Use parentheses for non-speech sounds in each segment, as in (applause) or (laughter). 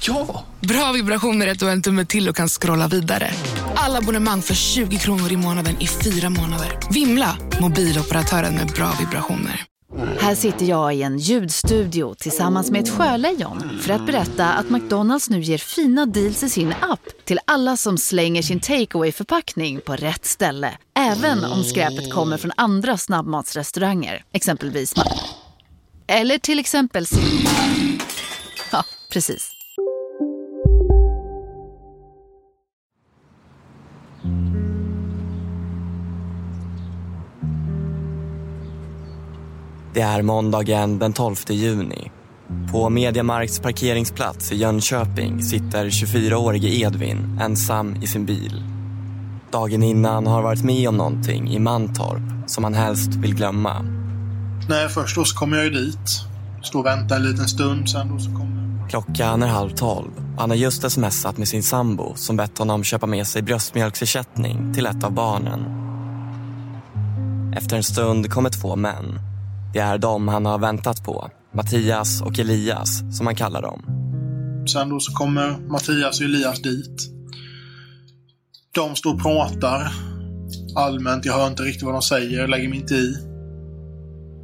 Ja! Bra vibrationer är att du har en tumme till och kan scrolla vidare. Alla abonnemang för 20 kronor i månaden i fyra månader. Vimla! Mobiloperatören med bra vibrationer. Här sitter jag i en ljudstudio tillsammans med ett sjölejon för att berätta att McDonalds nu ger fina deals i sin app till alla som slänger sin takeaway förpackning på rätt ställe. Även om skräpet kommer från andra snabbmatsrestauranger, exempelvis Eller till exempel Ja, precis. Det är måndagen den 12 juni. På Mediamarks parkeringsplats i Jönköping sitter 24-årige Edvin ensam i sin bil. Dagen innan har varit med om någonting i Mantorp som han helst vill glömma. Nej, först då så kommer jag ju dit. Står och väntar en liten stund, sen då så kommer... Klockan är halv tolv och han har just smsat med sin sambo som bett honom köpa med sig bröstmjölksersättning till ett av barnen. Efter en stund kommer två män. Det är de han har väntat på. Mattias och Elias, som han kallar dem. Sen då så kommer Mattias och Elias dit. De står och pratar allmänt. Jag hör inte riktigt vad de säger, jag lägger mig inte i.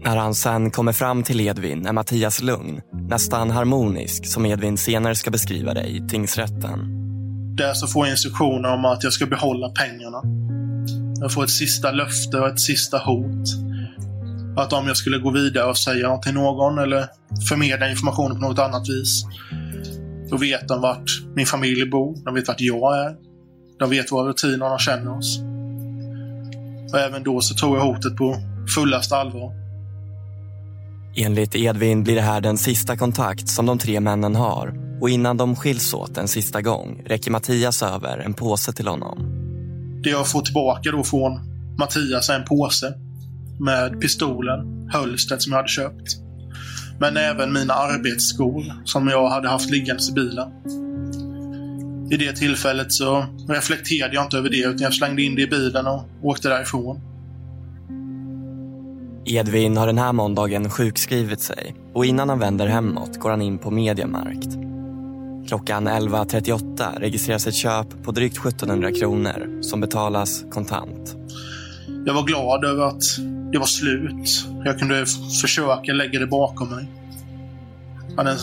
När han sen kommer fram till Edvin är Mattias lugn, nästan harmonisk som Edvin senare ska beskriva det i tingsrätten. Där så får jag instruktioner om att jag ska behålla pengarna. Jag får ett sista löfte och ett sista hot. Att om jag skulle gå vidare och säga till någon eller förmedla informationen på något annat vis. Då vet de vart min familj bor, de vet vart jag är. De vet våra rutiner och de känner oss. Och även då så tog jag hotet på fullaste allvar. Enligt Edvin blir det här den sista kontakt som de tre männen har och innan de skiljs åt en sista gång räcker Mattias över en påse till honom. Det jag får tillbaka då från Mattias är en påse med pistolen, hölstret som jag hade köpt. Men även mina arbetsskor som jag hade haft liggandes i bilen. I det tillfället så reflekterade jag inte över det utan jag slängde in det i bilen och åkte därifrån. Edvin har den här måndagen sjukskrivit sig och innan han vänder hemåt går han in på Mediamarkt. Klockan 11.38 registreras ett köp på drygt 1700 kronor som betalas kontant. Jag var glad över att det var slut. Jag kunde försöka lägga det bakom mig. Jag hade en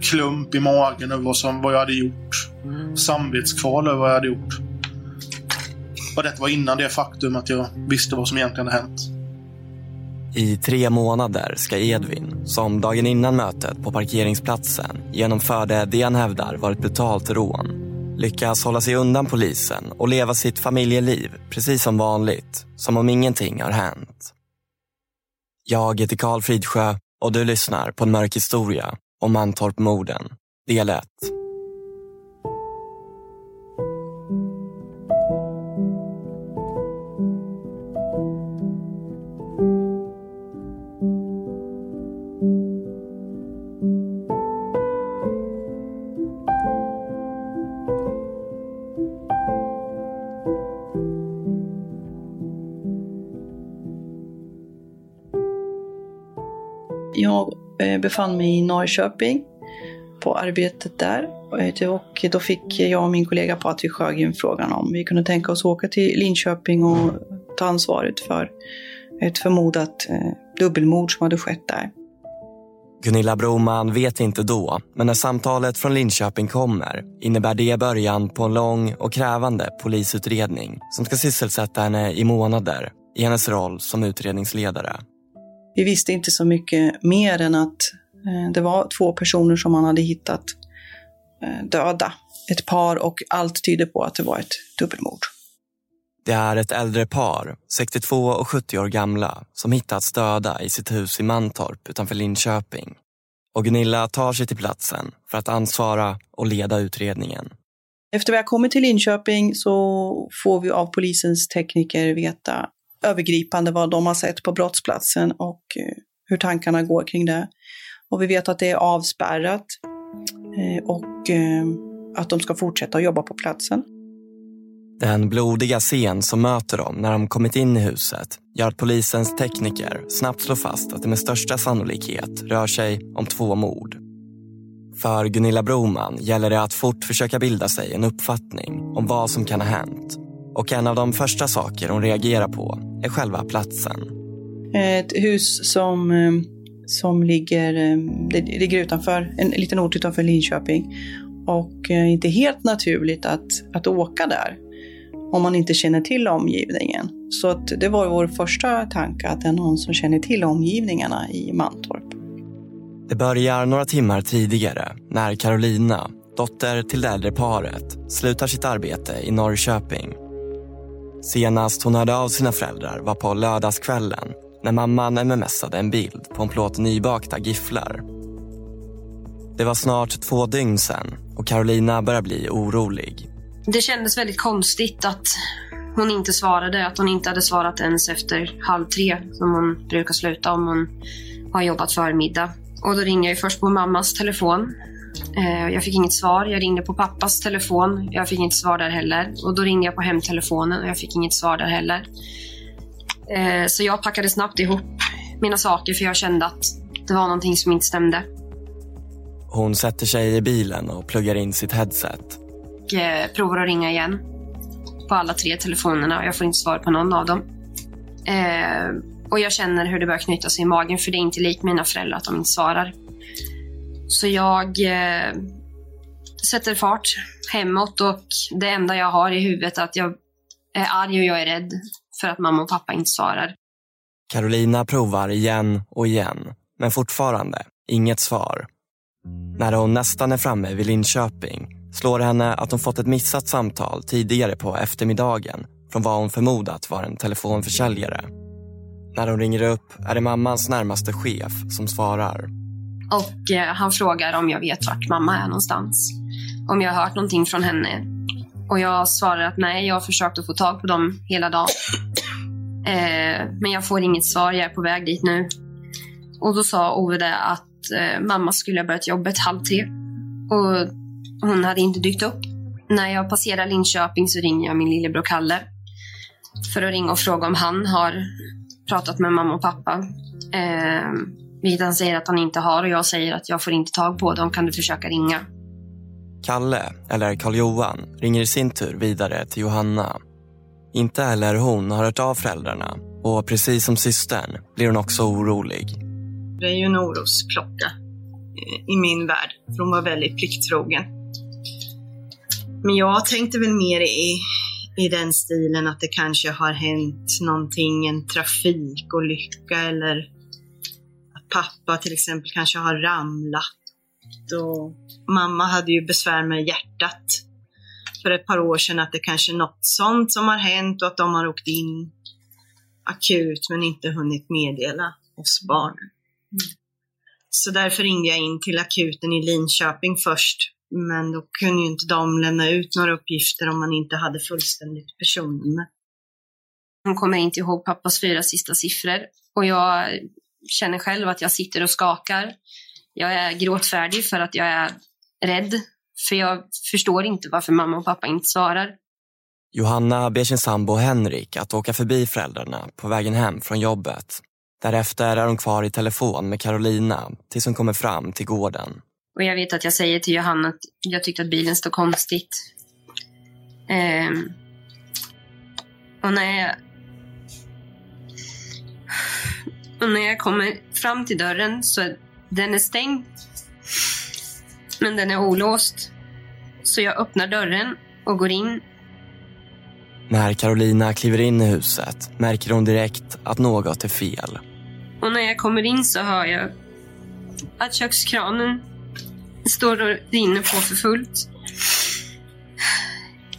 klump i magen över vad, som, vad jag hade gjort. Samvetskval över vad jag hade gjort. Och detta var innan det faktum att jag visste vad som egentligen hade hänt. I tre månader ska Edvin, som dagen innan mötet på parkeringsplatsen genomförde det han hävdar var ett brutalt rån, lyckas hålla sig undan polisen och leva sitt familjeliv precis som vanligt, som om ingenting har hänt. Jag heter Karl Fridsjö och du lyssnar på en mörk historia om Mantorp-morden, del 1. Jag eh, befann mig i Norrköping på arbetet där. Eh, och då fick jag och min kollega Patrik Sjögren frågan om vi kunde tänka oss att åka till Linköping och ta ansvaret för ett förmodat eh, dubbelmord som hade skett där. Gunilla Broman vet inte då, men när samtalet från Linköping kommer innebär det början på en lång och krävande polisutredning som ska sysselsätta henne i månader i hennes roll som utredningsledare. Vi visste inte så mycket mer än att eh, det var två personer som man hade hittat eh, döda. Ett par och allt tyder på att det var ett dubbelmord. Det är ett äldre par, 62 och 70 år gamla, som hittats döda i sitt hus i Mantorp utanför Linköping. Och Gunilla tar sig till platsen för att ansvara och leda utredningen. Efter vi har kommit till Linköping så får vi av polisens tekniker veta övergripande vad de har sett på brottsplatsen och eh, hur tankarna går kring det. Och vi vet att det är avspärrat eh, och eh, att de ska fortsätta att jobba på platsen. Den blodiga scen som möter dem när de kommit in i huset gör att polisens tekniker snabbt slår fast att det med största sannolikhet rör sig om två mord. För Gunilla Broman gäller det att fort försöka bilda sig en uppfattning om vad som kan ha hänt. Och en av de första saker hon reagerar på är själva platsen. Ett hus som, eh, som ligger, eh, det ligger utanför, en liten ort utanför Linköping. Och eh, inte helt naturligt att, att åka där om man inte känner till omgivningen. Så att det var vår första tanke, att det är någon som känner till omgivningarna i Mantorp. Det börjar några timmar tidigare när Carolina, dotter till det äldre paret, slutar sitt arbete i Norrköping. Senast hon hörde av sina föräldrar var på lördagskvällen när mamman mmsade en bild på en plåt nybakta gifflar. Det var snart två dygn sen och Carolina börjar bli orolig. Det kändes väldigt konstigt att hon inte svarade. Att hon inte hade svarat ens efter halv tre som hon brukar sluta om hon har jobbat förmiddag. Och då ringde jag först på mammas telefon. Eh, jag fick inget svar. Jag ringde på pappas telefon. Jag fick inget svar där heller. Och då ringde jag på hemtelefonen och jag fick inget svar där heller. Eh, så jag packade snabbt ihop mina saker för jag kände att det var någonting som inte stämde. Hon sätter sig i bilen och pluggar in sitt headset. Och eh, provar att ringa igen på alla tre telefonerna och jag får inte svar på någon av dem. Och jag känner hur det börjar knyta sig i magen för det är inte likt mina föräldrar att de inte svarar. Så jag eh, sätter fart hemåt och det enda jag har i huvudet är att jag är arg och jag är rädd för att mamma och pappa inte svarar. Carolina provar igen och igen, men fortfarande inget svar. När hon nästan är framme vid Linköping slår det henne att hon fått ett missat samtal tidigare på eftermiddagen från vad hon förmodat var en telefonförsäljare. När hon ringer upp är det mammans närmaste chef som svarar. Och eh, han frågar om jag vet vart mamma är någonstans. Om jag har hört någonting från henne. Och jag svarar att nej, jag har försökt att få tag på dem hela dagen. Eh, men jag får inget svar, jag är på väg dit nu. Och då sa Ove det att eh, mamma skulle ha börjat jobbet halv tre. Och hon hade inte dykt upp. När jag passerar Linköping så ringer jag min lillebror Kalle. För att ringa och fråga om han har pratat med mamma och pappa. Eh, vilket han säger att han inte har och jag säger att jag får inte tag på dem. Kan du försöka ringa? Kalle, eller Karl-Johan, ringer i sin tur vidare till Johanna. Inte heller hon har hört av föräldrarna och precis som systern blir hon också orolig. Det är ju en orosklocka i min värld, för hon var väldigt plikttrogen. Men jag tänkte väl mer i i den stilen att det kanske har hänt någonting, en trafikolycka eller pappa till exempel kanske har ramlat. Och mamma hade ju besvär med hjärtat för ett par år sedan att det kanske är något sånt som har hänt och att de har åkt in akut men inte hunnit meddela oss barnen. Mm. Så därför ringde jag in till akuten i Linköping först men då kunde ju inte de lämna ut några uppgifter om man inte hade fullständigt personnummer. Hon kommer inte ihåg pappas fyra sista siffror och jag känner själv att jag sitter och skakar. Jag är gråtfärdig för att jag är rädd. För jag förstår inte varför mamma och pappa inte svarar. Johanna ber sin sambo Henrik att åka förbi föräldrarna på vägen hem från jobbet. Därefter är hon kvar i telefon med Carolina tills hon kommer fram till gården. Och jag vet att jag säger till Johanna att jag tyckte att bilen stod konstigt. Um, och när jag... Och när jag kommer fram till dörren så är den är stängd. Men den är olåst. Så jag öppnar dörren och går in. När Carolina kliver in i huset märker hon direkt att något är fel. Och när jag kommer in så hör jag att kökskranen står och rinner på för fullt.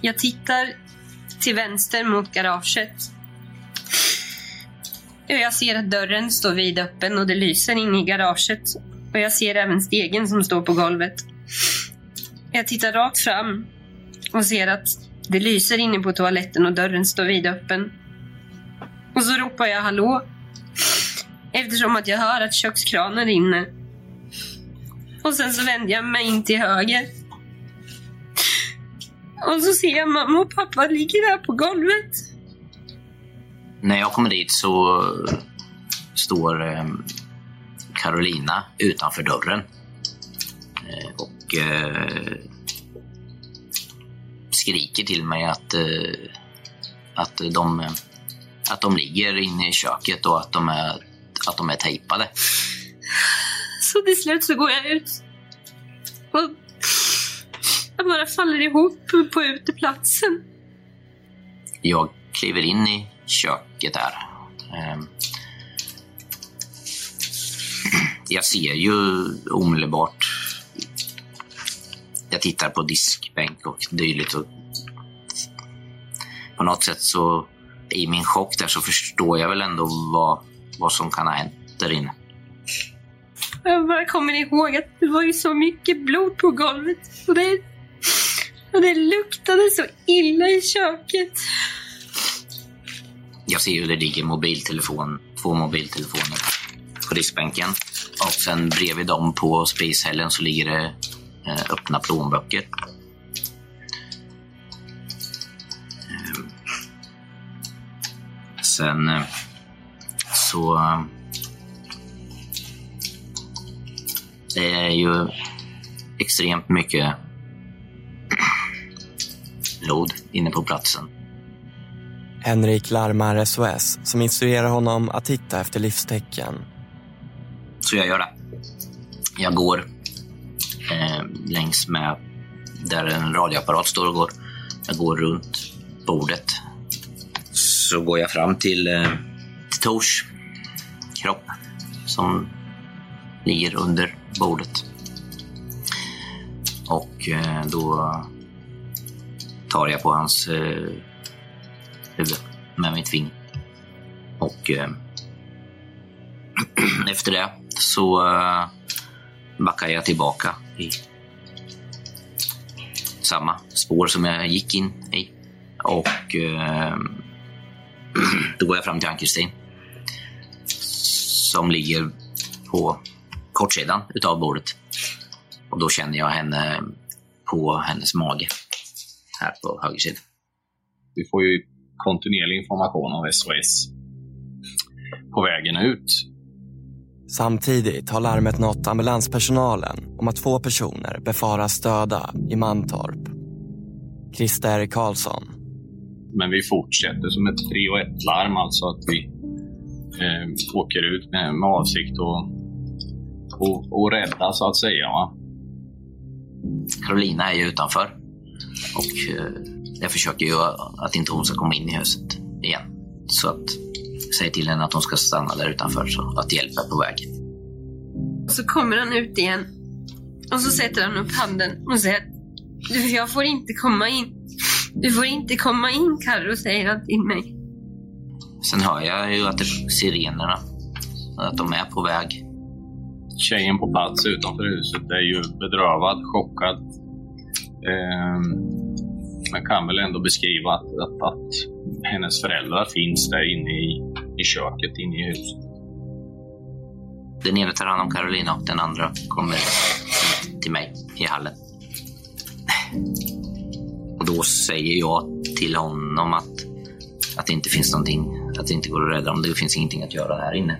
Jag tittar till vänster mot garaget. Jag ser att dörren står vidöppen och det lyser in i garaget. Och jag ser även stegen som står på golvet. Jag tittar rakt fram och ser att det lyser inne på toaletten och dörren står vidöppen. Och så ropar jag hallå. Eftersom att jag hör att kökskranen rinner. Och sen så vänder jag mig in till höger. Och så ser jag mamma och pappa ligger där på golvet. När jag kommer dit så står eh, Carolina utanför dörren. Eh, och eh, skriker till mig att, eh, att, de, att de ligger inne i köket och att de är, att de är tejpade. Så till slut så går jag ut. Och jag bara faller ihop på uteplatsen. Jag kliver in i köket där. Ehm. Jag ser ju omedelbart... Jag tittar på diskbänk och dylikt. Och på något sätt så, i min chock där, så förstår jag väl ändå vad, vad som kan ha hänt där inne. Jag bara kommer ihåg att det var ju så mycket blod på golvet. Och det, och det luktade så illa i köket. Jag ser ju det ligger mobiltelefon, två mobiltelefoner på diskbänken. Och sen bredvid dem på spishällen så ligger det eh, öppna plånböcker. Eh, sen eh, så... Det är ju extremt mycket (clears throat) blod inne på platsen. Henrik larmar SOS som instruerar honom att titta efter livstecken. Så jag gör det. Jag går eh, längs med där en radioapparat står och går. Jag går runt bordet. Så går jag fram till, eh, till Tors kropp som ligger under bordet. Och eh, då tar jag på hans eh, huvud med mitt finger. Och eh, (clears throat) efter det så eh, backar jag tillbaka i samma spår som jag gick in i. Och eh, (clears throat) då går jag fram till Ann-Kristin som ligger på kortsidan utav bordet. Och då känner jag henne på hennes mage här på höger sida. Vi får ju kontinuerlig information av SOS på vägen ut Samtidigt har larmet nått ambulanspersonalen om att två personer befaras döda i Mantorp. Christer Karlsson. Men vi fortsätter som ett prio ett larm alltså att vi eh, åker ut med, med avsikt att och, och rädda så att säga. Va? Carolina är ju utanför och eh, jag försöker ju att inte hon ska komma in i huset igen. Så att säger till henne att hon ska stanna där utanför så att hjälp är på väg. Så kommer han ut igen och så sätter han upp handen och säger att jag får inte komma in. Du får inte komma in Carro, säger han till mig. Sen hör jag ju att det är sirenerna, att de är på väg. Tjejen på plats utanför huset är ju bedrövad, chockad. Eh, man kan väl ändå beskriva att, att, att hennes föräldrar finns där inne i i köket inne i huset. Den ena tar hand om Carolina och den andra kommer till mig i hallen. Och då säger jag till honom att, att det inte finns någonting, att det inte går att rädda dem. Det finns ingenting att göra här inne.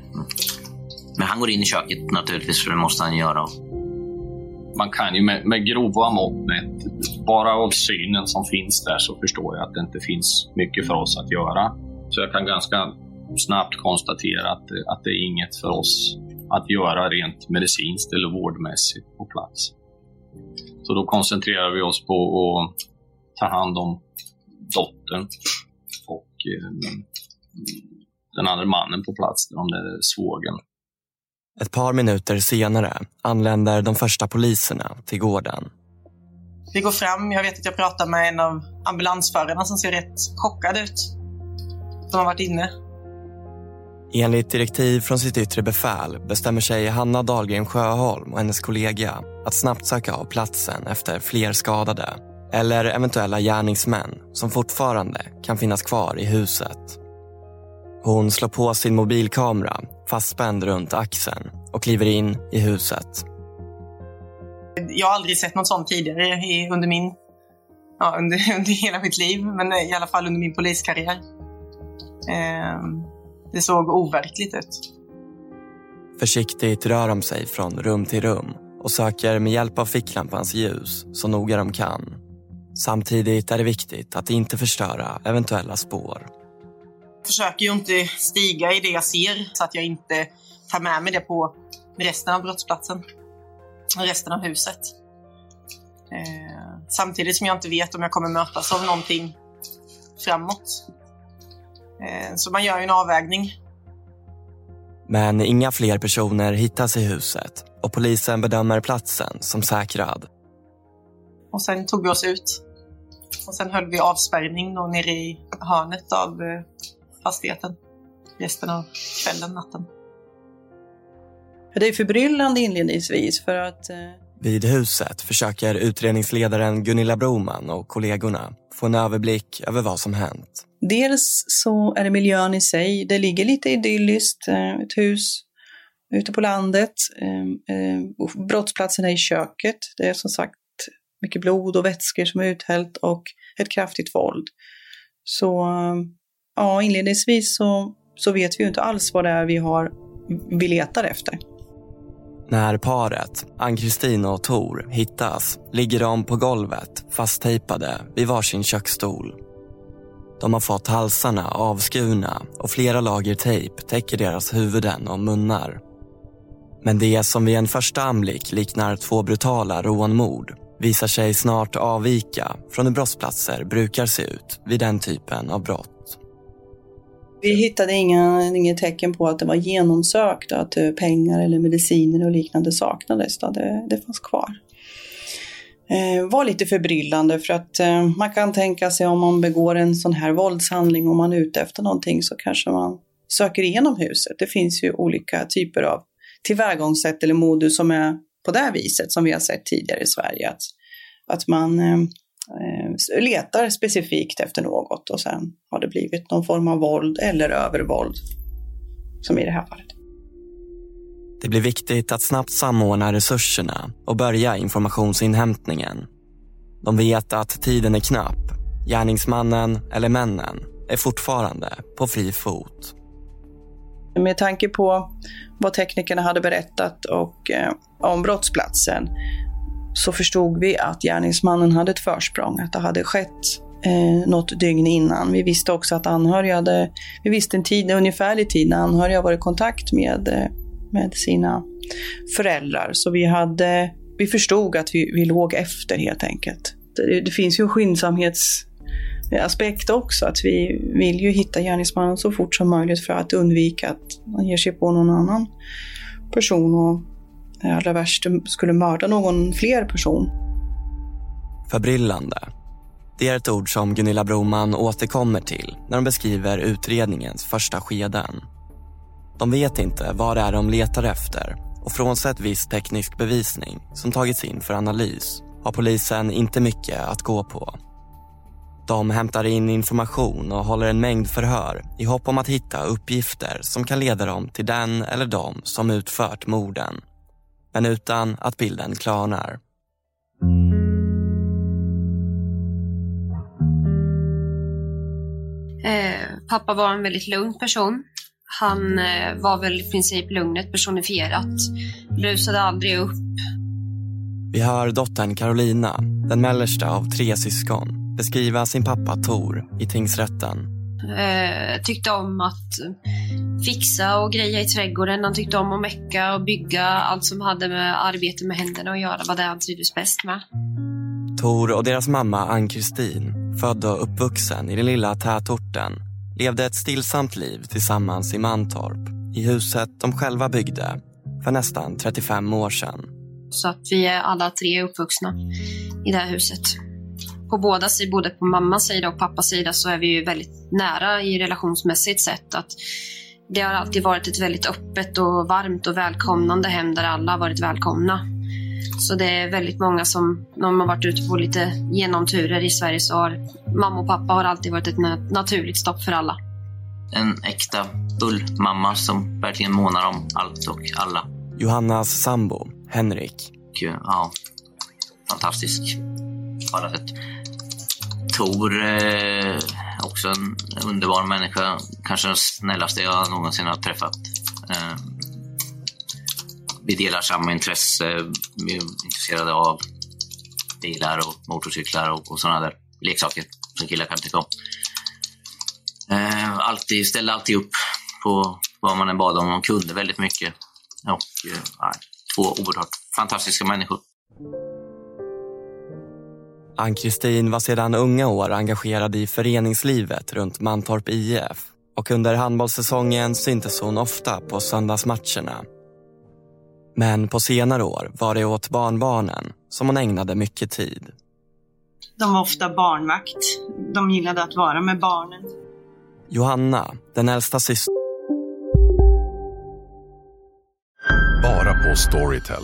Men han går in i köket naturligtvis, för det måste han göra. Man kan ju med, med grova mått mätt, bara av synen som finns där så förstår jag att det inte finns mycket för oss att göra. Så jag kan ganska snabbt konstatera att, att det är inget för oss att göra rent medicinskt eller vårdmässigt på plats. Så då koncentrerar vi oss på att ta hand om dottern och eh, den andra mannen på plats, om det är svågen. Ett par minuter senare anländer de första poliserna till gården. Vi går fram. Jag vet att jag pratar med en av ambulansförarna som ser rätt chockad ut. Som har varit inne. Enligt direktiv från sitt yttre befäl bestämmer sig Hanna Dahlgren Sjöholm och hennes kollega att snabbt söka av platsen efter fler skadade eller eventuella gärningsmän som fortfarande kan finnas kvar i huset. Hon slår på sin mobilkamera fastspänd runt axeln och kliver in i huset. Jag har aldrig sett något sånt tidigare i, under min ja, under, (laughs) under hela mitt liv, men i alla fall under min poliskarriär. Eh, det såg overkligt ut. Försiktigt rör de sig från rum till rum och söker med hjälp av ficklampans ljus så noga de kan. Samtidigt är det viktigt att inte förstöra eventuella spår. Jag försöker ju inte stiga i det jag ser så att jag inte tar med mig det på resten av brottsplatsen. Resten av huset. Eh, samtidigt som jag inte vet om jag kommer mötas av någonting framåt. Eh, så man gör ju en avvägning. Men inga fler personer hittas i huset och polisen bedömer platsen som säkrad. Och sen tog vi oss ut. Och sen höll vi avspärrning då nere i hörnet av eh, fastigheten resten av kvällen, natten. Det är förbryllande inledningsvis för att eh, vid huset försöker utredningsledaren Gunilla Broman och kollegorna få en överblick över vad som hänt. Dels så är det miljön i sig. Det ligger lite idylliskt, eh, ett hus ute på landet. Eh, brottsplatsen är i köket. Det är som sagt mycket blod och vätskor som är uthällt och ett kraftigt våld. Så ja, inledningsvis så, så vet vi ju inte alls vad det är vi, har, vi letar efter. När paret, Ann-Kristin och Tor, hittas ligger de på golvet fasttejpade vid varsin köksstol. De har fått halsarna avskurna och flera lager tejp täcker deras huvuden och munnar. Men det som vid en första anblick liknar två brutala rånmord visar sig snart avvika från hur brottsplatser brukar se ut vid den typen av brott. Vi hittade inga, inga tecken på att det var genomsökt, att eh, pengar eller mediciner och liknande saknades. Det, det fanns kvar. Eh, var lite förbryllande för att eh, man kan tänka sig om man begår en sån här våldshandling, om man är ute efter någonting så kanske man söker igenom huset. Det finns ju olika typer av tillvägagångssätt eller modus som är på det viset som vi har sett tidigare i Sverige. Att, att man eh, Eh, letar specifikt efter något och sen har det blivit någon form av våld eller övervåld. Som i det här fallet. Det blir viktigt att snabbt samordna resurserna och börja informationsinhämtningen. De vet att tiden är knapp. Gärningsmannen eller männen är fortfarande på fri fot. Med tanke på vad teknikerna hade berättat och eh, om brottsplatsen så förstod vi att gärningsmannen hade ett försprång, att det hade skett eh, något dygn innan. Vi visste också att anhöriga hade, vi visste en tid, ungefärlig tid när anhöriga var i kontakt med, eh, med sina föräldrar. Så vi, hade, vi förstod att vi, vi låg efter helt enkelt. Det, det finns ju en skyndsamhetsaspekt också, att vi vill ju hitta gärningsmannen så fort som möjligt för att undvika att man ger sig på någon annan person och allra värst skulle mörda någon fler person. Förbryllande. Det är ett ord som Gunilla Broman återkommer till när de beskriver utredningens första skeden. De vet inte vad det är de letar efter och frånsett viss teknisk bevisning som tagits in för analys har polisen inte mycket att gå på. De hämtar in information och håller en mängd förhör i hopp om att hitta uppgifter som kan leda dem till den eller de som utfört morden men utan att bilden klarnar. Eh, pappa var en väldigt lugn person. Han eh, var väl i princip lugnet personifierat. Rusade aldrig upp. Vi hör dottern Carolina, den mellersta av tre syskon, beskriva sin pappa Tor i tingsrätten. Eh, tyckte om att fixa och greja i trädgården. Han tyckte om att mecka och bygga. Allt som hade med arbete med händerna att göra var det han trivdes bäst med. Tor och deras mamma Ann-Kristin, född och uppvuxen i den lilla tätorten, levde ett stillsamt liv tillsammans i Mantorp, i huset de själva byggde för nästan 35 år sedan. Så att vi är alla tre uppvuxna i det här huset på båda sidor, både på mammas sida och pappas sida, så är vi ju väldigt nära i relationsmässigt sett. Att det har alltid varit ett väldigt öppet och varmt och välkomnande hem där alla har varit välkomna. Så det är väldigt många som, när har varit ute på lite genomturer i Sverige så har mamma och pappa har alltid varit ett na- naturligt stopp för alla. En äkta bullmamma som verkligen månar om allt och alla. Johannas sambo, Henrik. Ja, fantastisk på alla sätt. Tor, eh, också en underbar människa. Kanske den snällaste jag någonsin har träffat. Eh, vi delar samma intresse. Vi är intresserade av bilar och motorcyklar och, och sådana där leksaker som killar kan tycka om. Eh, alltid, ställde alltid upp på vad man än bad om. De kunde väldigt mycket. Och, eh, två oerhört fantastiska människor. Ann-Kristin var sedan unga år engagerad i föreningslivet runt Mantorp IF och under handbollssäsongen syntes hon ofta på söndagsmatcherna. Men på senare år var det åt barnbarnen som hon ägnade mycket tid. De var ofta barnvakt. De gillade att vara med barnen. Johanna, den äldsta systern, Bara på Storytel.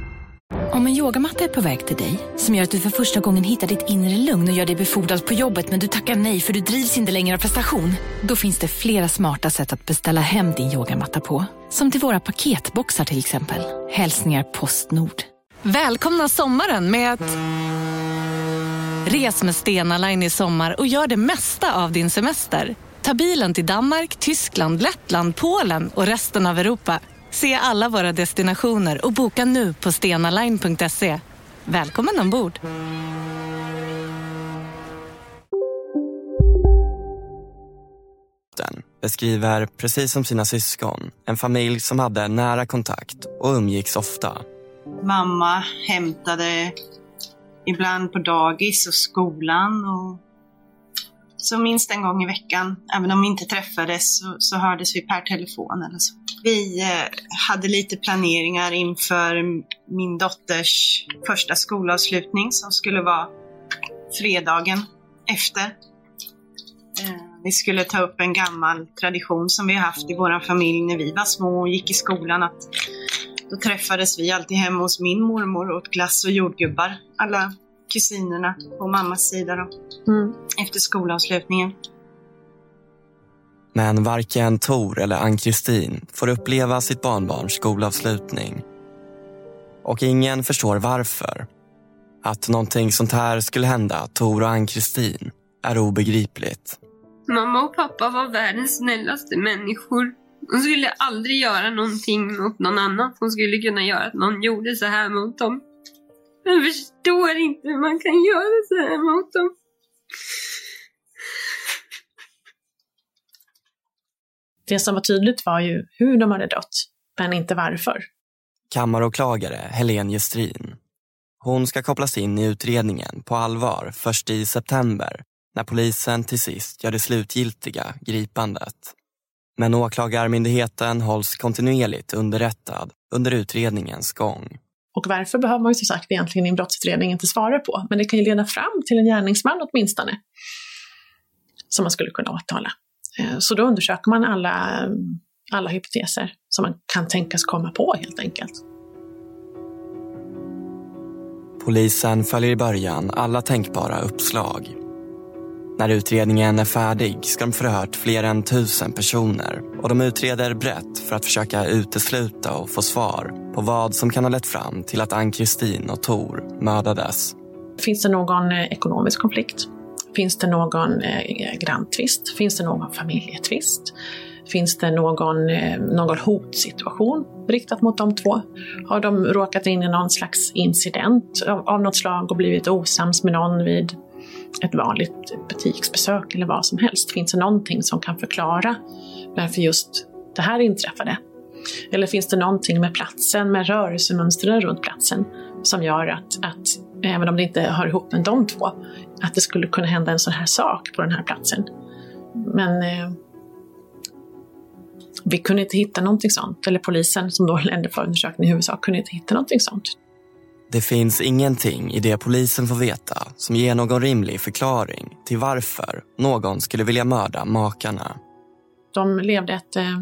Om en yogamatta är på väg till dig, som gör att du för första gången hittar ditt inre lugn och gör dig befordrad på jobbet men du tackar nej för du drivs inte längre av prestation. Då finns det flera smarta sätt att beställa hem din yogamatta på. Som till våra paketboxar till exempel. Hälsningar Postnord. Välkomna sommaren med att... Res med Stena Line i sommar och gör det mesta av din semester. Ta bilen till Danmark, Tyskland, Lettland, Polen och resten av Europa. Se alla våra destinationer och boka nu på stenaline.se. Välkommen ombord! beskriver, precis som sina syskon, en familj som hade nära kontakt och umgicks ofta. Mamma hämtade ibland på dagis och skolan. Och så minst en gång i veckan, även om vi inte träffades, så, så hördes vi per telefon eller så. Vi eh, hade lite planeringar inför min dotters första skolavslutning som skulle vara fredagen efter. Eh, vi skulle ta upp en gammal tradition som vi haft i vår familj när vi var små och gick i skolan. Att då träffades vi alltid hemma hos min mormor och åt glass och jordgubbar. Alla kusinerna på mammas sida då. Efter skolavslutningen. Men varken Tor eller Ann-Kristin får uppleva sitt barnbarns skolavslutning. Och ingen förstår varför. Att någonting sånt här skulle hända Tor och Ann-Kristin är obegripligt. Mamma och pappa var världens snällaste människor. De skulle aldrig göra någonting mot någon annan De skulle kunna göra att någon gjorde så här mot dem. Jag förstår inte hur man kan göra så här mot dem. Det som var tydligt var ju hur de hade dött, men inte varför. Kammaråklagare Helene Gestrin. Hon ska kopplas in i utredningen på allvar först i september när polisen till sist gör det slutgiltiga gripandet. Men åklagarmyndigheten hålls kontinuerligt underrättad under utredningens gång. Och varför behöver man ju som sagt egentligen i en brottsutredning inte svara på, men det kan ju leda fram till en gärningsman åtminstone som man skulle kunna åtala. Eh, Så då undersöker man alla, alla hypoteser som man kan tänkas komma på helt enkelt. Polisen följer i början alla tänkbara uppslag. När utredningen är färdig ska de förhört fler än tusen personer och de utreder brett för att försöka utesluta och få svar på vad som kan ha lett fram till att Ann-Kristin och Tor mördades. Finns det någon eh, ekonomisk konflikt? Finns det någon eh, granntvist? Finns det någon familjetvist? Finns det någon, eh, någon hotsituation riktat mot de två? Har de råkat in i någon slags incident av, av något slag och blivit osams med någon vid ett vanligt butiksbesök eller vad som helst? Finns det någonting som kan förklara varför just det här inträffade? Eller finns det någonting med platsen, med rörelsemönstren runt platsen som gör att, att även om det inte hör ihop med de två, att det skulle kunna hända en sån här sak på den här platsen. Men eh, Vi kunde inte hitta någonting sånt, eller polisen som då ledde förundersökningen i huvudsak kunde inte hitta någonting sånt. Det finns ingenting i det polisen får veta som ger någon rimlig förklaring till varför någon skulle vilja mörda makarna. De levde ett... Eh,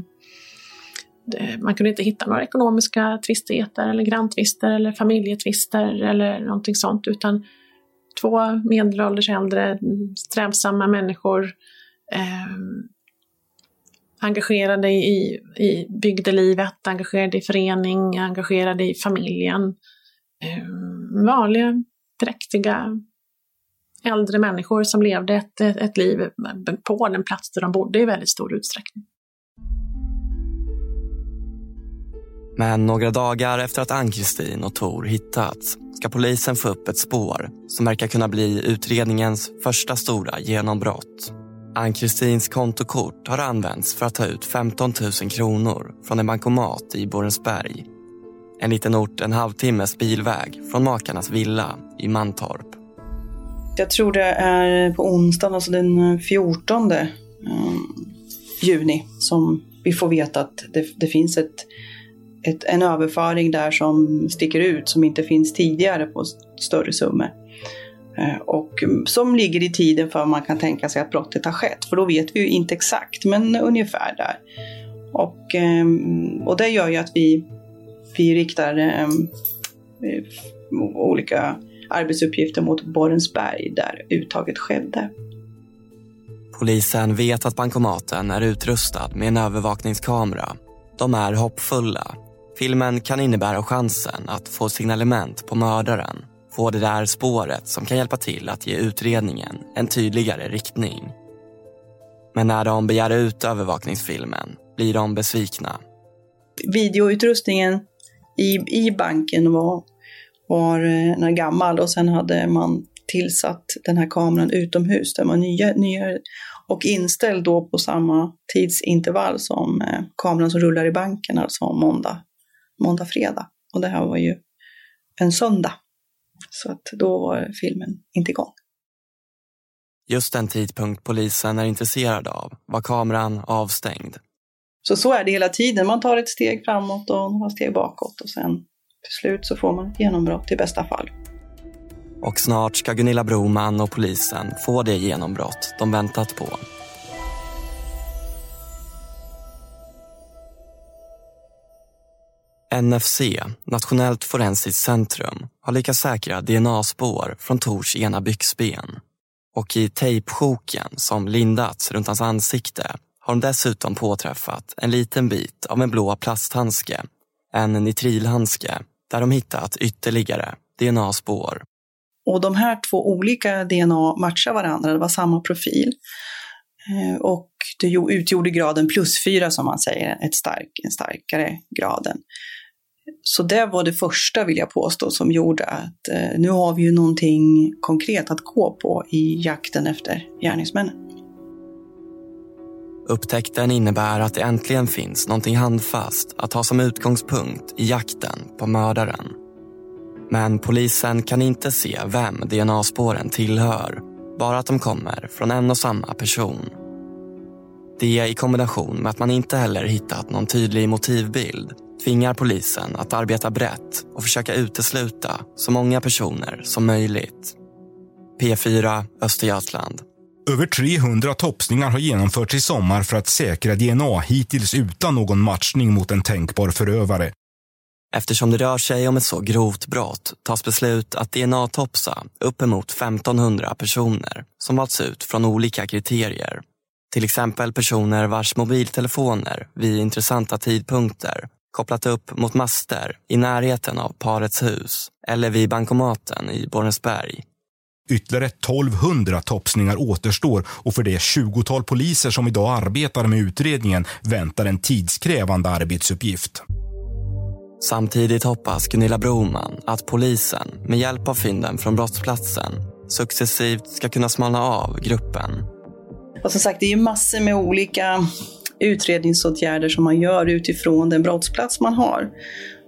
man kunde inte hitta några ekonomiska tvistigheter eller granntvister eller familjetvister eller någonting sånt utan två medelålders äldre strävsamma människor eh, engagerade i, i bygdelivet, engagerade i förening, engagerade i familjen. Eh, vanliga, präktiga, äldre människor som levde ett, ett liv på den plats där de bodde i väldigt stor utsträckning. Men några dagar efter att Ann-Kristin och Tor hittats ska polisen få upp ett spår som verkar kunna bli utredningens första stora genombrott. Ann-Kristins kontokort har använts för att ta ut 15 000 kronor från en bankomat i Borensberg. En liten ort en halvtimmes bilväg från makarnas villa i Mantorp. Jag tror det är på onsdagen, alltså den 14 eh, juni, som vi får veta att det, det finns ett, ett, en överföring där som sticker ut, som inte finns tidigare på större summor. Eh, och som ligger i tiden för man kan tänka sig att brottet har skett. För då vet vi ju inte exakt, men ungefär där. Och, ehm, och det gör ju att vi, vi riktar ehm, eh, olika arbetsuppgifter mot Borensberg där uttaget skedde. Polisen vet att bankomaten är utrustad med en övervakningskamera. De är hoppfulla. Filmen kan innebära chansen att få signalement på mördaren få det där spåret som kan hjälpa till att ge utredningen en tydligare riktning. Men när de begär ut övervakningsfilmen blir de besvikna. Videoutrustningen i, i banken var, var eh, när gammal och sen hade man tillsatt den här kameran utomhus. Den var nya, nya och inställd då på samma tidsintervall som eh, kameran som rullar i banken, alltså måndag, måndag, fredag. Och det här var ju en söndag. Så att då var filmen inte igång. Just den tidpunkt polisen är intresserad av var kameran avstängd. Så så är det hela tiden. Man tar ett steg framåt och några steg bakåt och sen till slut så får man ett genombrott i bästa fall. Och snart ska Gunilla Broman och polisen få det genombrott de väntat på. NFC, Nationellt forensiskt centrum, har lyckats säkra DNA-spår från Tors ena byxben. Och i tejpsjoken som lindats runt hans ansikte har de dessutom påträffat en liten bit av en blå plasthandske, en nitrilhandske, där de hittat ytterligare DNA-spår. Och de här två olika DNA matchar varandra, det var samma profil. Eh, och det utgjorde graden plus fyra som man säger, ett stark, en starkare graden. Så det var det första, vill jag påstå, som gjorde att eh, nu har vi ju någonting konkret att gå på i jakten efter gärningsmännen. Upptäckten innebär att det äntligen finns någonting handfast att ha som utgångspunkt i jakten på mördaren. Men polisen kan inte se vem DNA-spåren tillhör, bara att de kommer från en och samma person. Det i kombination med att man inte heller hittat någon tydlig motivbild tvingar polisen att arbeta brett och försöka utesluta så många personer som möjligt. P4 Östergötland. Över 300 topsningar har genomförts i sommar för att säkra DNA hittills utan någon matchning mot en tänkbar förövare. Eftersom det rör sig om ett så grovt brott tas beslut att DNA-topsa uppemot 1500 personer som valts ut från olika kriterier. Till exempel personer vars mobiltelefoner vid intressanta tidpunkter kopplat upp mot master i närheten av parets hus eller vid bankomaten i Borensberg. Ytterligare 1200 topsningar återstår och för det 20-tal poliser som idag arbetar med utredningen väntar en tidskrävande arbetsuppgift. Samtidigt hoppas Gunilla Broman att polisen med hjälp av fynden från brottsplatsen successivt ska kunna smalna av gruppen. Och som sagt, det är ju massor med olika utredningsåtgärder som man gör utifrån den brottsplats man har.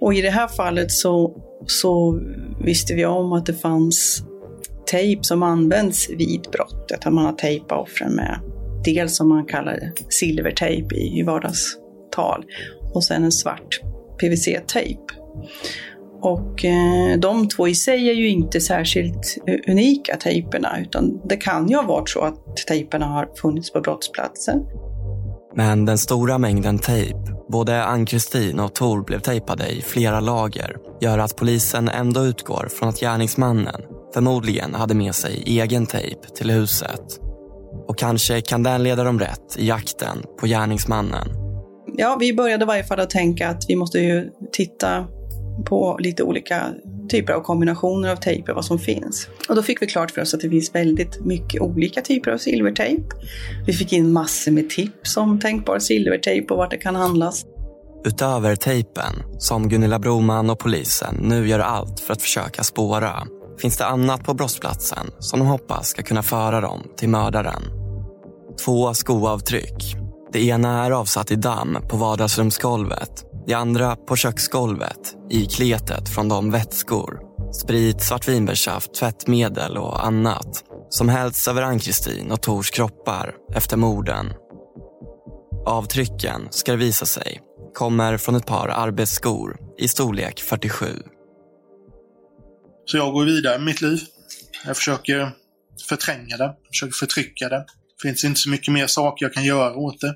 Och i det här fallet så, så visste vi om att det fanns tejp som används vid brottet. Att man har tejpat offren med dels som man kallar det silvertejp i vardagstal och sen en svart PVC-tejp. Och eh, de två i sig är ju inte särskilt unika tejperna utan det kan ju ha varit så att tejperna har funnits på brottsplatsen. Men den stora mängden tejp, både Ann-Kristin och Tor blev tejpade i flera lager, gör att polisen ändå utgår från att gärningsmannen förmodligen hade med sig egen tejp till huset. Och kanske kan den leda dem rätt i jakten på gärningsmannen. Ja, vi började i varje fall att tänka att vi måste ju titta på lite olika typer av kombinationer av tejper, vad som finns. Och då fick vi klart för oss att det finns väldigt mycket olika typer av silvertejp. Vi fick in massor med tips om tänkbar silvertejp och vart det kan handlas. Utöver tejpen, som Gunilla Broman och polisen nu gör allt för att försöka spåra, finns det annat på brottsplatsen som de hoppas ska kunna föra dem till mördaren. Två skoavtryck. Det ena är avsatt i damm på vardagsrumsgolvet det andra på köksgolvet, i kletet från de vätskor, sprit, svartvinbärssaft, tvättmedel och annat som hällts över Ann-Kristin och Tors kroppar efter morden. Avtrycken, ska det visa sig, kommer från ett par arbetsskor i storlek 47. Så jag går vidare med mitt liv. Jag försöker förtränga det, försöker förtrycka det. Det finns inte så mycket mer saker jag kan göra åt det.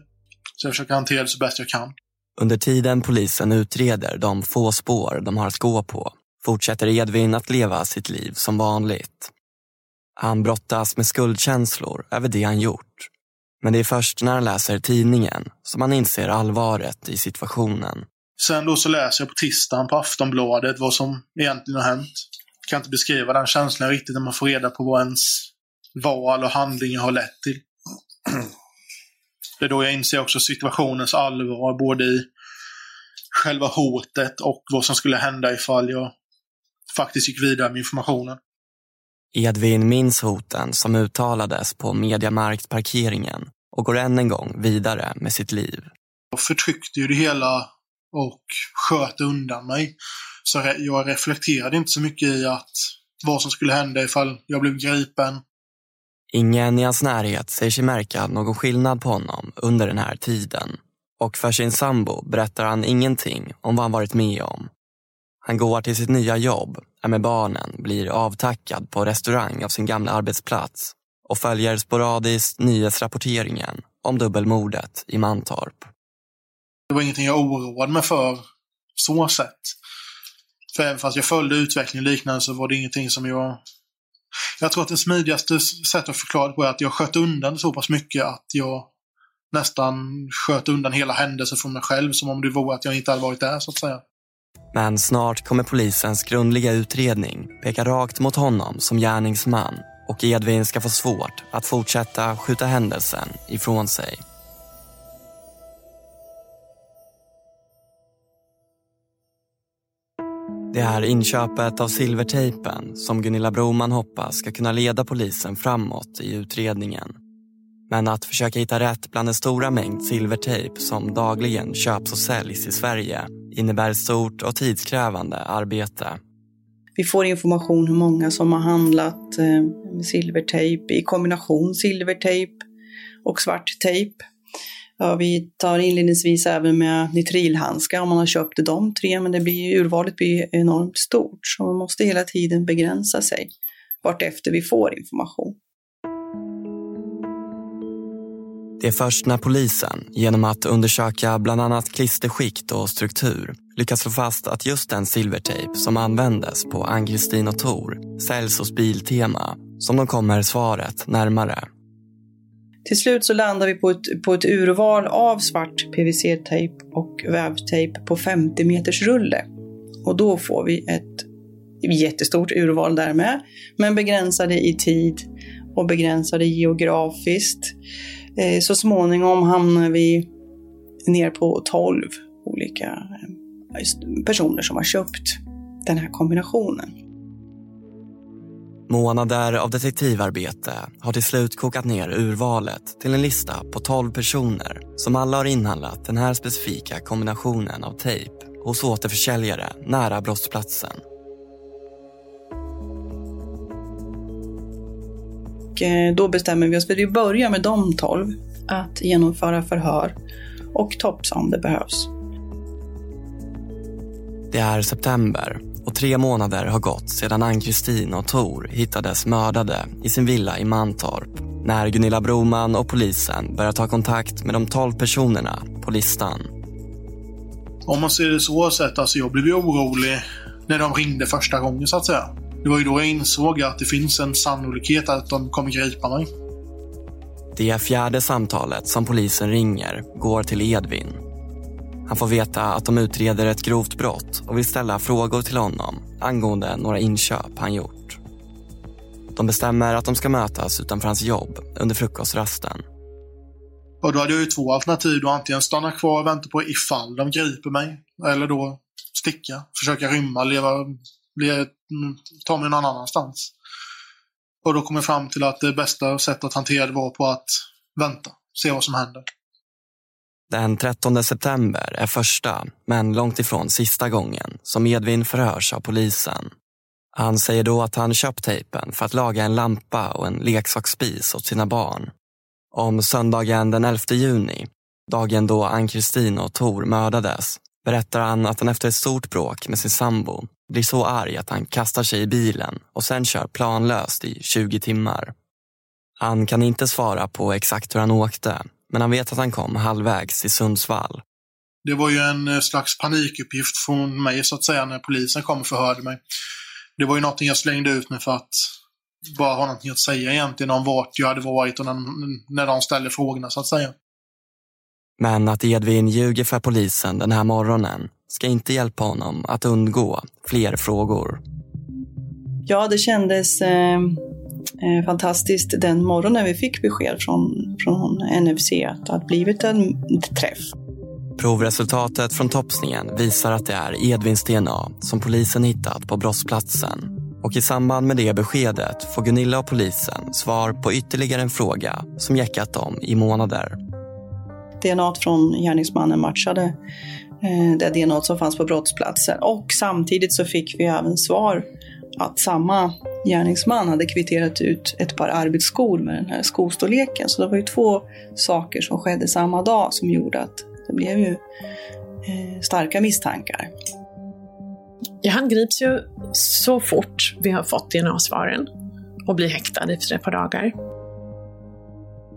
Så jag försöker hantera det så bäst jag kan. Under tiden polisen utreder de få spår de har att gå på fortsätter Edvin att leva sitt liv som vanligt. Han brottas med skuldkänslor över det han gjort. Men det är först när han läser tidningen som han inser allvaret i situationen. Sen då så läser jag på tisdagen på Aftonbladet vad som egentligen har hänt. Jag kan inte beskriva den känslan riktigt när man får reda på vad ens val och handlingar har lett till. Det är då jag inser också situationens allvar, både i själva hotet och vad som skulle hända ifall jag faktiskt gick vidare med informationen. Edvin minns hoten som uttalades på Mediamarktparkeringen och går än en gång vidare med sitt liv. Jag förtryckte ju det hela och sköt undan mig. Så jag reflekterade inte så mycket i att vad som skulle hända ifall jag blev gripen, Ingen i hans närhet säger sig märka någon skillnad på honom under den här tiden. Och för sin sambo berättar han ingenting om vad han varit med om. Han går till sitt nya jobb, är med barnen, blir avtackad på restaurang av sin gamla arbetsplats och följer sporadiskt nyhetsrapporteringen om dubbelmordet i Mantorp. Det var ingenting jag oroade mig för så sett. För även fast jag följde utvecklingen liknande så var det ingenting som jag jag tror att det smidigaste sättet att förklara det på är att jag sköt undan så pass mycket att jag nästan sköt undan hela händelsen från mig själv som om det vore att jag inte hade varit där så att säga. Men snart kommer polisens grundliga utredning peka rakt mot honom som gärningsman och Edvin ska få svårt att fortsätta skjuta händelsen ifrån sig. Det är inköpet av silvertejpen som Gunilla Broman hoppas ska kunna leda polisen framåt i utredningen. Men att försöka hitta rätt bland den stora mängd silvertejp som dagligen köps och säljs i Sverige innebär ett stort och tidskrävande arbete. Vi får information hur många som har handlat eh, silvertejp i kombination silvertejp och svart tejp. Ja, vi tar inledningsvis även med nitrilhandskar om man har köpt de tre, men det blir, urvalet blir enormt stort. Så man måste hela tiden begränsa sig vartefter vi får information. Det är först när polisen, genom att undersöka bland annat klisterskikt och struktur, lyckas slå fast att just den silvertejp som användes på Ann-Kristin och Tor säljs hos Biltema, som de kommer svaret närmare. Till slut så landar vi på ett, på ett urval av svart PVC-tejp och vävtejp på 50 meters rulle. Och då får vi ett jättestort urval där med, men begränsade i tid och begränsade geografiskt. Eh, så småningom hamnar vi ner på 12 olika eh, personer som har köpt den här kombinationen. Månader av detektivarbete har till slut kokat ner urvalet till en lista på 12 personer som alla har inhandlat den här specifika kombinationen av tejp hos återförsäljare nära brottsplatsen. Eh, då bestämmer vi oss för att vi börjar med de 12 att genomföra förhör och topsa om det behövs. Det är september och tre månader har gått sedan Ann-Kristin och Tor hittades mördade i sin villa i Mantorp när Gunilla Broman och polisen börjar ta kontakt med de tolv personerna på listan. Om man ser det så sett, alltså jag blev ju orolig när de ringde första gången så att säga. Det var ju då jag insåg att det finns en sannolikhet att de kommer gripa mig. Det fjärde samtalet som polisen ringer går till Edvin. Han får veta att de utreder ett grovt brott och vill ställa frågor till honom angående några inköp han gjort. De bestämmer att de ska mötas utanför hans jobb under frukostrasten. Och då hade jag ju två alternativ. Då antingen stanna kvar och vänta på ifall de griper mig. Eller då sticka, försöka rymma, leva, leva mm, ta mig någon annanstans. Och då kom jag fram till att det bästa sättet att hantera det var på att vänta, se vad som händer. Den 13 september är första, men långt ifrån sista gången som Edvin förhörs av polisen. Han säger då att han köpt tejpen för att laga en lampa och en leksaksspis åt sina barn. Om söndagen den 11 juni, dagen då Ann-Kristin och Tor mördades, berättar han att han efter ett stort bråk med sin sambo blir så arg att han kastar sig i bilen och sen kör planlöst i 20 timmar. Han kan inte svara på exakt hur han åkte, men han vet att han kom halvvägs till Sundsvall. Det var ju en eh, slags panikuppgift från mig så att säga när polisen kom och förhörde mig. Det var ju någonting jag slängde ut mig för att bara ha någonting att säga egentligen om vart jag hade varit och när, när de ställde frågorna så att säga. Men att Edvin ljuger för polisen den här morgonen ska inte hjälpa honom att undgå fler frågor. Ja, det kändes eh, eh fantastiskt den morgonen vi fick besked från, från NFC att det hade blivit en träff. Provresultatet från topsningen visar att det är Edvins DNA som polisen hittat på brottsplatsen. Och i samband med det beskedet får Gunilla och polisen svar på ytterligare en fråga som jäckat dem i månader. DNA från gärningsmannen matchade eh, det DNA som fanns på brottsplatsen och samtidigt så fick vi även svar att samma gärningsman hade kvitterat ut ett par arbetsskor med den här skostorleken. Så det var ju två saker som skedde samma dag som gjorde att det blev ju eh, starka misstankar. Ja, han grips ju så fort vi har fått DNA-svaren och blir häktad efter ett par dagar.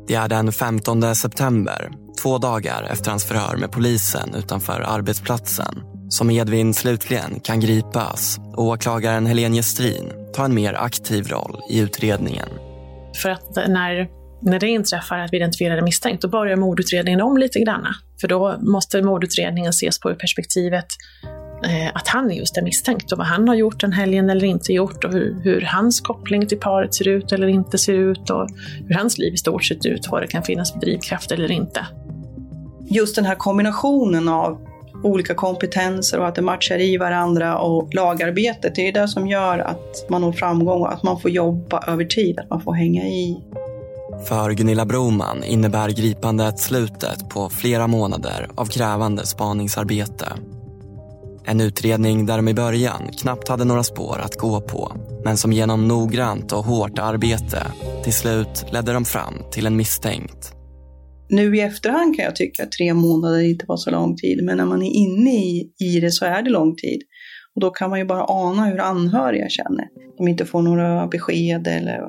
Det är den 15 september, två dagar efter hans förhör med polisen utanför arbetsplatsen, som Edvin slutligen kan gripas och åklagaren Helene Gestrin tar en mer aktiv roll i utredningen. För att när, när det inträffar att vi identifierar misstänkt, då börjar mordutredningen om lite grann. För då måste mordutredningen ses på ur perspektivet eh, att han just är misstänkt och vad han har gjort den helgen eller inte gjort och hur, hur, hans koppling till paret ser ut eller inte ser ut och hur hans liv i stort sett ut, vad det kan finnas för drivkraft eller inte. Just den här kombinationen av olika kompetenser och att det matchar i varandra och lagarbetet, det är det som gör att man når framgång och att man får jobba över tid, att man får hänga i. För Gunilla Broman innebär gripandet slutet på flera månader av krävande spaningsarbete. En utredning där de i början knappt hade några spår att gå på men som genom noggrant och hårt arbete till slut ledde dem fram till en misstänkt. Nu i efterhand kan jag tycka att tre månader inte var så lång tid, men när man är inne i, i det så är det lång tid. Och då kan man ju bara ana hur anhöriga känner. De inte får några besked eller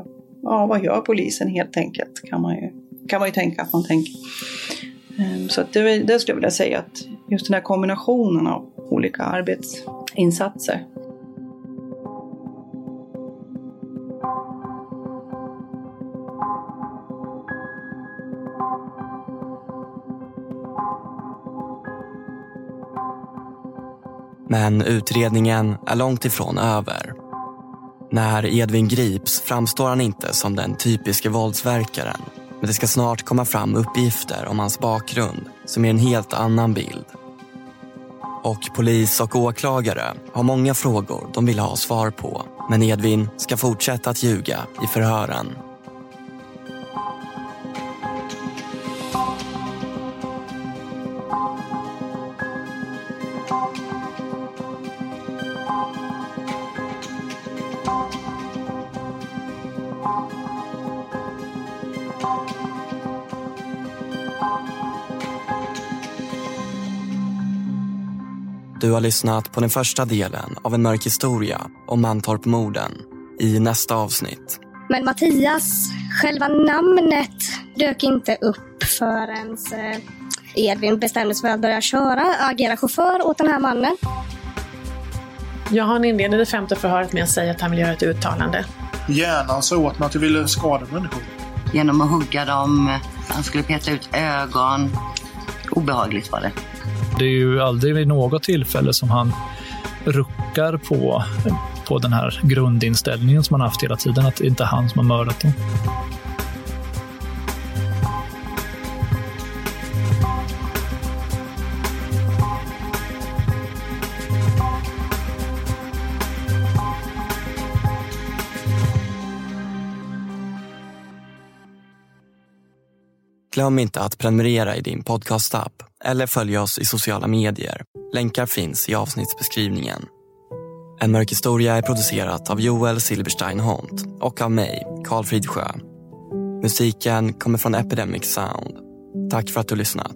ja, vad gör polisen helt enkelt? Kan man ju, kan man ju tänka att man tänker. Ehm, så så det, det skulle jag vilja säga att just den här kombinationen av olika arbetsinsatser. Men utredningen är långt ifrån över. När Edvin grips framstår han inte som den typiska våldsverkaren. Men det ska snart komma fram uppgifter om hans bakgrund som ger en helt annan bild. Och polis och åklagare har många frågor de vill ha svar på. Men Edvin ska fortsätta att ljuga i förhören. Du har lyssnat på den första delen av en mörk historia om Mantorp-morden. I nästa avsnitt Men Mattias, själva namnet dök inte upp förrän eh, Edvin bestämde sig för att börja köra, agera chaufför åt den här mannen. Ja, han inleder det femte förhöret med att säga att han vill göra ett uttalande. Hjärnan sa åt mig att du ville skada människor. Genom att hugga dem, han skulle peta ut ögon. Obehagligt var det. Det är ju aldrig vid något tillfälle som han ruckar på, på den här grundinställningen som han haft hela tiden, att det inte är han som har mördat dem. Glöm inte att prenumerera i din podcastapp eller följa oss i sociala medier. Länkar finns i avsnittsbeskrivningen. En mörk historia är producerat av Joel Silberstein Hont och av mig, Karl Fridsjö. Musiken kommer från Epidemic Sound. Tack för att du lyssnat.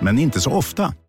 men inte så ofta.